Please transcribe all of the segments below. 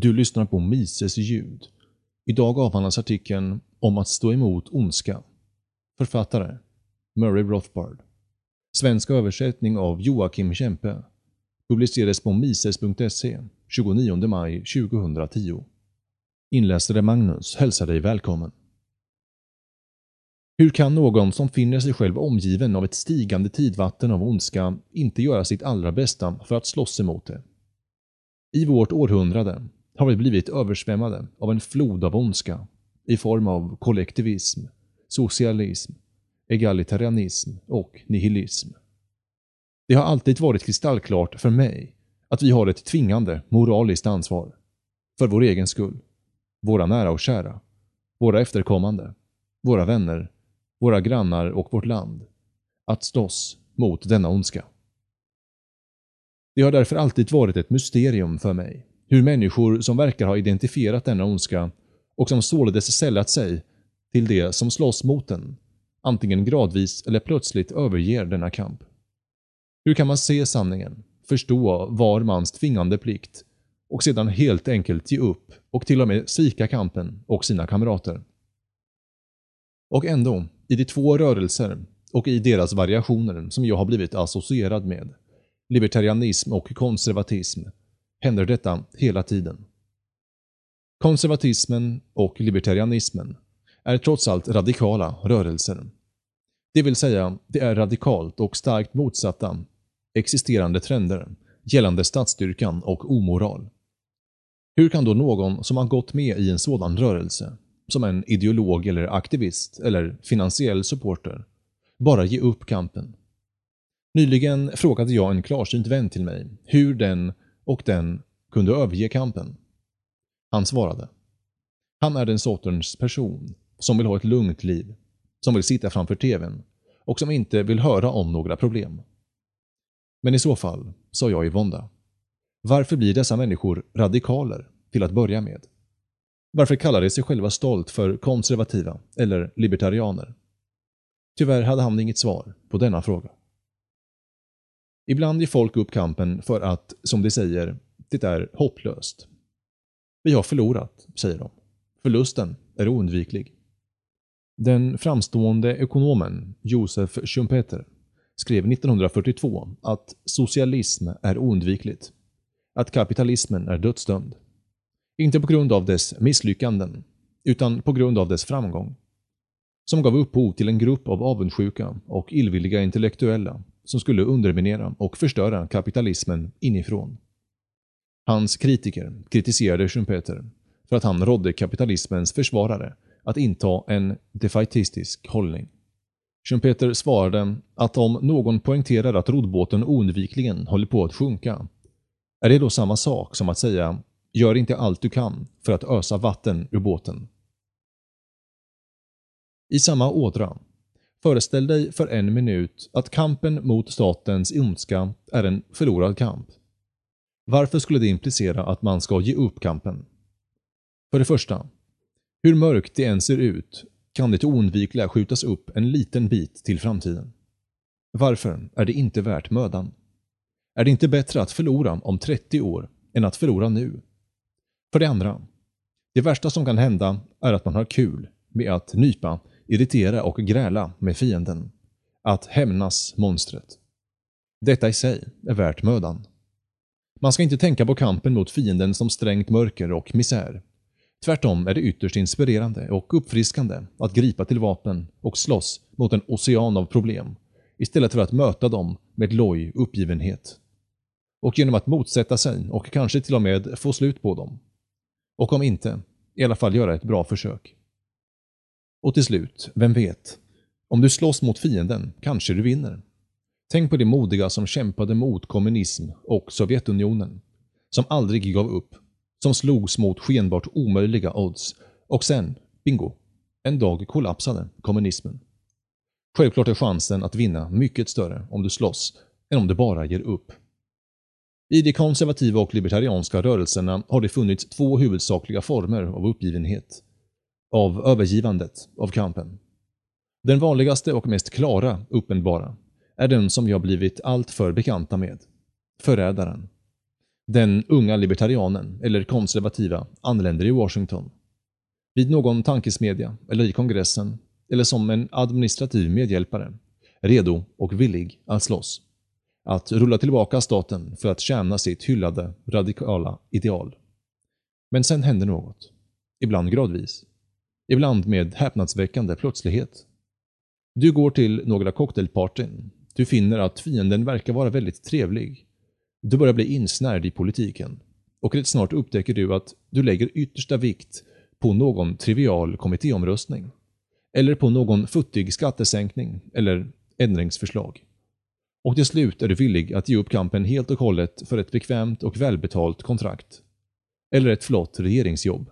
Du lyssnar på Mises ljud. Idag avhandlas artikeln om att stå emot ondska. Författare Murray Rothbard. Svensk översättning av Joakim Kempe. Publicerades på mises.se 29 maj 2010. Inläsare Magnus hälsar dig välkommen. Hur kan någon som finner sig själv omgiven av ett stigande tidvatten av ondska inte göra sitt allra bästa för att slåss emot det? I vårt århundrade har vi blivit översvämmade av en flod av ondska i form av kollektivism, socialism, egalitarianism och nihilism. Det har alltid varit kristallklart för mig att vi har ett tvingande moraliskt ansvar. För vår egen skull, våra nära och kära, våra efterkommande, våra vänner, våra grannar och vårt land. Att slåss mot denna ondska. Det har därför alltid varit ett mysterium för mig hur människor som verkar ha identifierat denna ondska och som således sällat sig till det som slåss mot den, antingen gradvis eller plötsligt överger denna kamp. Hur kan man se sanningen, förstå var mans tvingande plikt och sedan helt enkelt ge upp och till och med svika kampen och sina kamrater? Och ändå, i de två rörelser och i deras variationer som jag har blivit associerad med, libertarianism och konservatism, händer detta hela tiden. Konservatismen och libertarianismen är trots allt radikala rörelser. Det vill säga, det är radikalt och starkt motsatta existerande trender gällande statsstyrkan och omoral. Hur kan då någon som har gått med i en sådan rörelse, som en ideolog eller aktivist eller finansiell supporter, bara ge upp kampen? Nyligen frågade jag en klarsynt vän till mig hur den och den kunde överge kampen. Han svarade. Han är den sortens person som vill ha ett lugnt liv, som vill sitta framför TVn och som inte vill höra om några problem. Men i så fall, sa jag i vånda, varför blir dessa människor radikaler till att börja med? Varför kallar de sig själva stolt för konservativa eller libertarianer? Tyvärr hade han inget svar på denna fråga. Ibland ger folk upp kampen för att, som de säger, det är hopplöst. Vi har förlorat, säger de. Förlusten är oundviklig. Den framstående ekonomen Josef Schumpeter skrev 1942 att socialism är oundvikligt. Att kapitalismen är dödsdömd. Inte på grund av dess misslyckanden, utan på grund av dess framgång. Som gav upphov till en grupp av avundsjuka och illvilliga intellektuella som skulle underminera och förstöra kapitalismen inifrån. Hans kritiker kritiserade Schumpeter för att han rådde kapitalismens försvarare att inta en defaitistisk hållning. Schumpeter svarade att om någon poängterar att roddbåten oundvikligen håller på att sjunka, är det då samma sak som att säga “gör inte allt du kan för att ösa vatten ur båten”. I samma ådra Föreställ dig för en minut att kampen mot statens ondska är en förlorad kamp. Varför skulle det implicera att man ska ge upp kampen? För det första, hur mörkt det än ser ut kan det oundvikliga skjutas upp en liten bit till framtiden. Varför är det inte värt mödan? Är det inte bättre att förlora om 30 år än att förlora nu? För det andra, det värsta som kan hända är att man har kul med att nypa irritera och gräla med fienden. Att hämnas monstret. Detta i sig är värt mödan. Man ska inte tänka på kampen mot fienden som strängt mörker och misär. Tvärtom är det ytterst inspirerande och uppfriskande att gripa till vapen och slåss mot en ocean av problem istället för att möta dem med loj uppgivenhet. Och genom att motsätta sig och kanske till och med få slut på dem. Och om inte, i alla fall göra ett bra försök. Och till slut, vem vet? Om du slåss mot fienden kanske du vinner. Tänk på de modiga som kämpade mot kommunism och Sovjetunionen. Som aldrig gav upp. Som slogs mot skenbart omöjliga odds. Och sen, bingo, en dag kollapsade kommunismen. Självklart är chansen att vinna mycket större om du slåss än om du bara ger upp. I de konservativa och libertarianska rörelserna har det funnits två huvudsakliga former av uppgivenhet av övergivandet av kampen. Den vanligaste och mest klara, uppenbara, är den som jag blivit alltför bekanta med. Förrädaren. Den unga libertarianen, eller konservativa, anländer i Washington. Vid någon tankesmedja, eller i kongressen, eller som en administrativ medhjälpare, redo och villig att slåss. Att rulla tillbaka staten för att tjäna sitt hyllade radikala ideal. Men sen händer något. Ibland gradvis. Ibland med häpnadsväckande plötslighet. Du går till några cocktailpartyn. Du finner att fienden verkar vara väldigt trevlig. Du börjar bli insnärd i politiken. Och rätt snart upptäcker du att du lägger yttersta vikt på någon trivial kommittéomröstning. Eller på någon futtig skattesänkning eller ändringsförslag. Och till slut är du villig att ge upp kampen helt och hållet för ett bekvämt och välbetalt kontrakt. Eller ett flott regeringsjobb.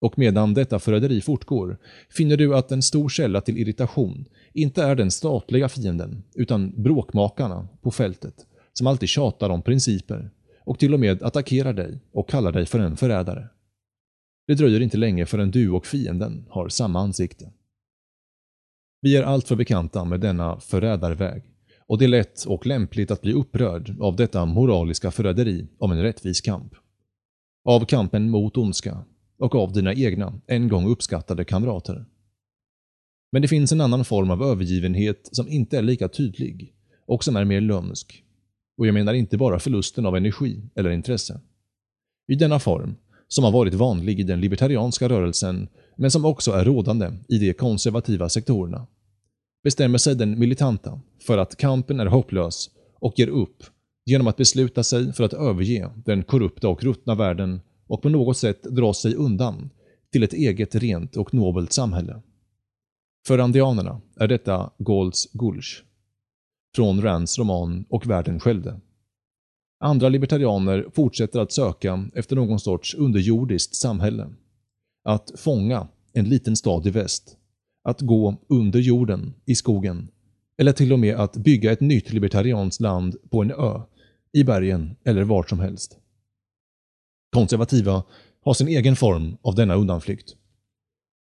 Och medan detta förräderi fortgår finner du att en stor källa till irritation inte är den statliga fienden, utan bråkmakarna på fältet som alltid tjatar om principer och till och med attackerar dig och kallar dig för en förrädare. Det dröjer inte länge förrän du och fienden har samma ansikte. Vi är alltför bekanta med denna förrädarväg och det är lätt och lämpligt att bli upprörd av detta moraliska förräderi om en rättvis kamp. Av kampen mot ondska och av dina egna, en gång uppskattade kamrater. Men det finns en annan form av övergivenhet som inte är lika tydlig och som är mer lömsk. Och jag menar inte bara förlusten av energi eller intresse. I denna form, som har varit vanlig i den libertarianska rörelsen, men som också är rådande i de konservativa sektorerna, bestämmer sig den militanta för att kampen är hopplös och ger upp genom att besluta sig för att överge den korrupta och ruttna världen och på något sätt dra sig undan till ett eget rent och nobelt samhälle. För andianerna är detta Gaulds Gulch från Rands roman Och världen skällde. Andra libertarianer fortsätter att söka efter någon sorts underjordiskt samhälle. Att fånga en liten stad i väst. Att gå under jorden, i skogen. Eller till och med att bygga ett nytt libertarianskt land på en ö, i bergen eller var som helst. Konservativa har sin egen form av denna undanflykt.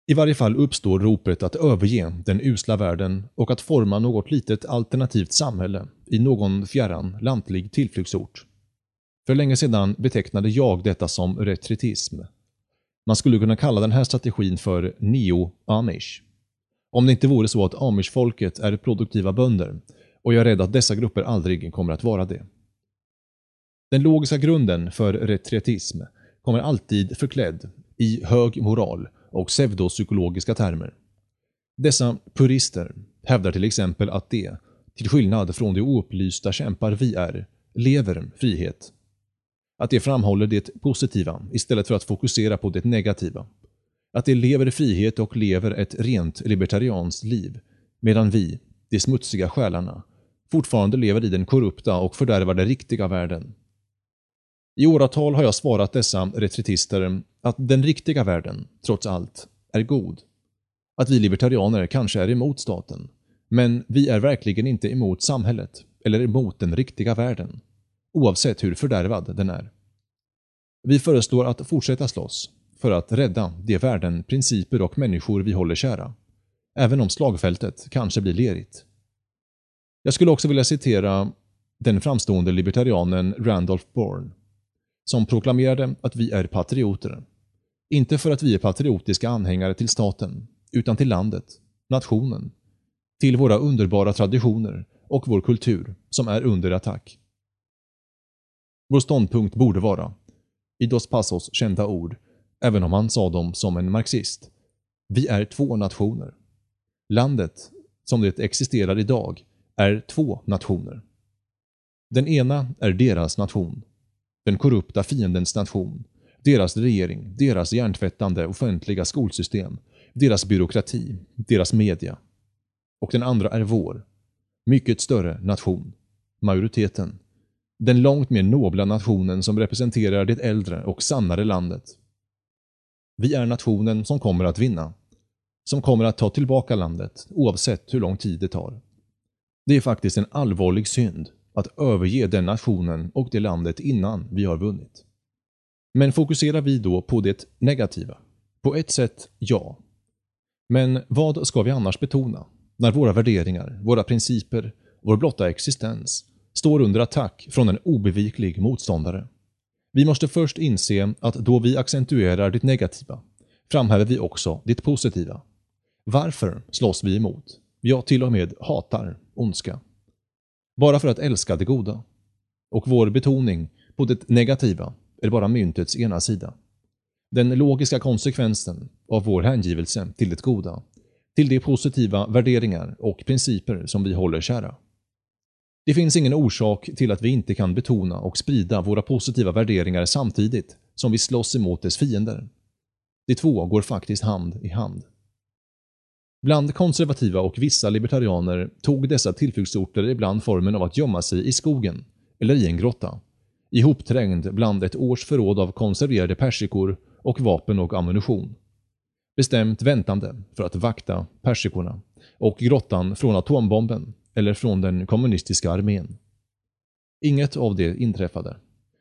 I varje fall uppstår ropet att överge den usla världen och att forma något litet alternativt samhälle i någon fjärran lantlig tillflyktsort. För länge sedan betecknade jag detta som retritism. Man skulle kunna kalla den här strategin för neo-amish. Om det inte vore så att amish-folket är produktiva bönder och jag är rädd att dessa grupper aldrig kommer att vara det. Den logiska grunden för retreatism kommer alltid förklädd i hög moral och pseudopsykologiska termer. Dessa purister hävdar till exempel att de, till skillnad från de oupplysta kämpar vi är, lever frihet. Att de framhåller det positiva istället för att fokusera på det negativa. Att de lever frihet och lever ett rent libertarianskt liv, medan vi, de smutsiga själarna, fortfarande lever i den korrupta och fördärvade riktiga världen. I åratal har jag svarat dessa retritister att den riktiga världen, trots allt, är god. Att vi libertarianer kanske är emot staten, men vi är verkligen inte emot samhället eller emot den riktiga världen, oavsett hur fördärvad den är. Vi föreslår att fortsätta slåss för att rädda de värden, principer och människor vi håller kära, även om slagfältet kanske blir lerigt. Jag skulle också vilja citera den framstående libertarianen Randolph Bourne som proklamerade att vi är patrioter. Inte för att vi är patriotiska anhängare till staten, utan till landet, nationen, till våra underbara traditioner och vår kultur som är under attack. Vår ståndpunkt borde vara, i Dos Passos kända ord, även om han sa dem som en marxist, vi är två nationer. Landet, som det existerar idag, är två nationer. Den ena är deras nation den korrupta fiendens nation, deras regering, deras hjärntvättande offentliga skolsystem, deras byråkrati, deras media. Och den andra är vår, mycket större nation, majoriteten. Den långt mer nobla nationen som representerar det äldre och sannare landet. Vi är nationen som kommer att vinna. Som kommer att ta tillbaka landet, oavsett hur lång tid det tar. Det är faktiskt en allvarlig synd att överge den nationen och det landet innan vi har vunnit. Men fokuserar vi då på det negativa? På ett sätt, ja. Men vad ska vi annars betona när våra värderingar, våra principer, vår blotta existens står under attack från en obeviklig motståndare? Vi måste först inse att då vi accentuerar det negativa framhäver vi också det positiva. Varför slåss vi emot, ja till och med hatar, ondska? Bara för att älska det goda. Och vår betoning på det negativa är bara myntets ena sida. Den logiska konsekvensen av vår hängivelse till det goda, till de positiva värderingar och principer som vi håller kära. Det finns ingen orsak till att vi inte kan betona och sprida våra positiva värderingar samtidigt som vi slåss emot dess fiender. De två går faktiskt hand i hand. Bland konservativa och vissa libertarianer tog dessa tillflyktsorter ibland formen av att gömma sig i skogen eller i en grotta, ihopträngd bland ett års förråd av konserverade persikor och vapen och ammunition. Bestämt väntande för att vakta persikorna och grottan från atombomben eller från den kommunistiska armén. Inget av det inträffade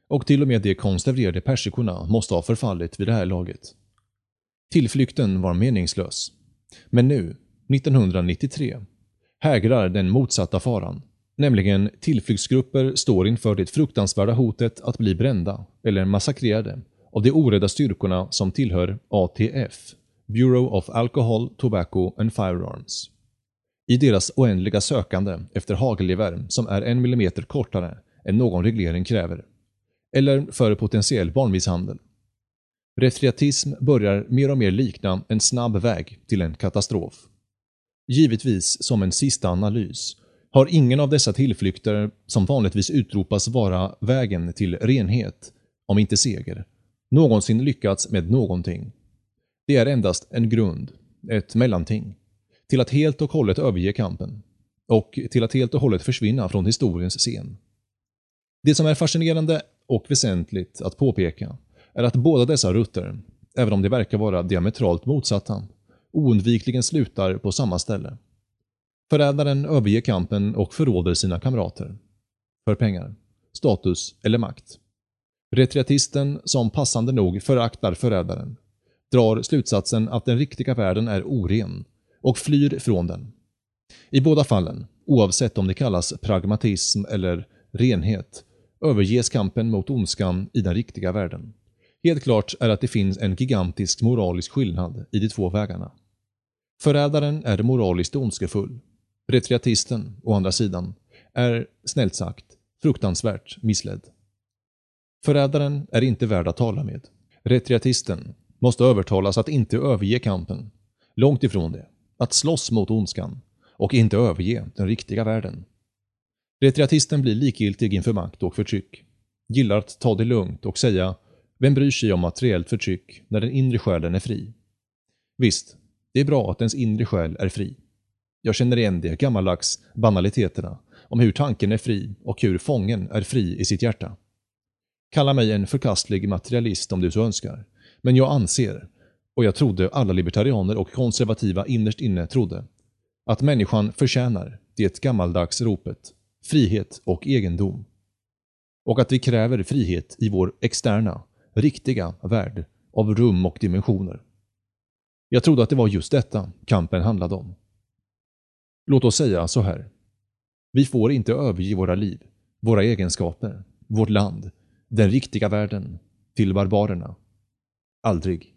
och till och med de konserverade persikorna måste ha förfallit vid det här laget. Tillflykten var meningslös. Men nu, 1993, hägrar den motsatta faran, nämligen tillflyktsgrupper står inför det fruktansvärda hotet att bli brända eller massakrerade av de orädda styrkorna som tillhör ATF, Bureau of Alcohol, Tobacco and Firearms. I deras oändliga sökande efter hagelgevär som är en millimeter kortare än någon reglering kräver. Eller för potentiell barnmisshandel. Retriatism börjar mer och mer likna en snabb väg till en katastrof. Givetvis som en sista analys har ingen av dessa tillflykter, som vanligtvis utropas vara vägen till renhet, om inte seger, någonsin lyckats med någonting. Det är endast en grund, ett mellanting, till att helt och hållet överge kampen och till att helt och hållet försvinna från historiens scen. Det som är fascinerande och väsentligt att påpeka är att båda dessa rutter, även om de verkar vara diametralt motsatta, oundvikligen slutar på samma ställe. Förrädaren överger kampen och förråder sina kamrater. För pengar, status eller makt. Retriatisten, som passande nog föraktar förrädaren, drar slutsatsen att den riktiga världen är oren och flyr från den. I båda fallen, oavsett om det kallas pragmatism eller renhet, överges kampen mot ondskan i den riktiga världen. Helt klart är att det finns en gigantisk moralisk skillnad i de två vägarna. Förrädaren är moraliskt ondskefull. Retriatisten, å andra sidan, är, snällt sagt, fruktansvärt missledd. Förrädaren är inte värd att tala med. Retriatisten måste övertalas att inte överge kampen. Långt ifrån det. Att slåss mot ondskan och inte överge den riktiga världen. Retriatisten blir likgiltig inför makt och förtryck. Gillar att ta det lugnt och säga “Vem bryr sig om materiellt förtryck när den inre själen är fri?” Visst, det är bra att ens inre själ är fri. Jag känner igen de gammaldags banaliteterna om hur tanken är fri och hur fången är fri i sitt hjärta. Kalla mig en förkastlig materialist om du så önskar, men jag anser, och jag trodde alla libertarianer och konservativa innerst inne trodde, att människan förtjänar det gammaldags ropet frihet och egendom. Och att vi kräver frihet i vår externa, riktiga värld av rum och dimensioner. Jag trodde att det var just detta kampen handlade om. Låt oss säga så här. Vi får inte överge våra liv, våra egenskaper, vårt land, den riktiga världen, till barbarerna. Aldrig.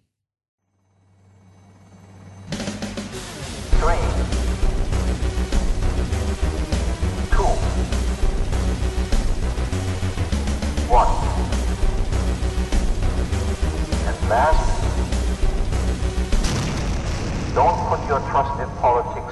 Last, don't put your trust in politics.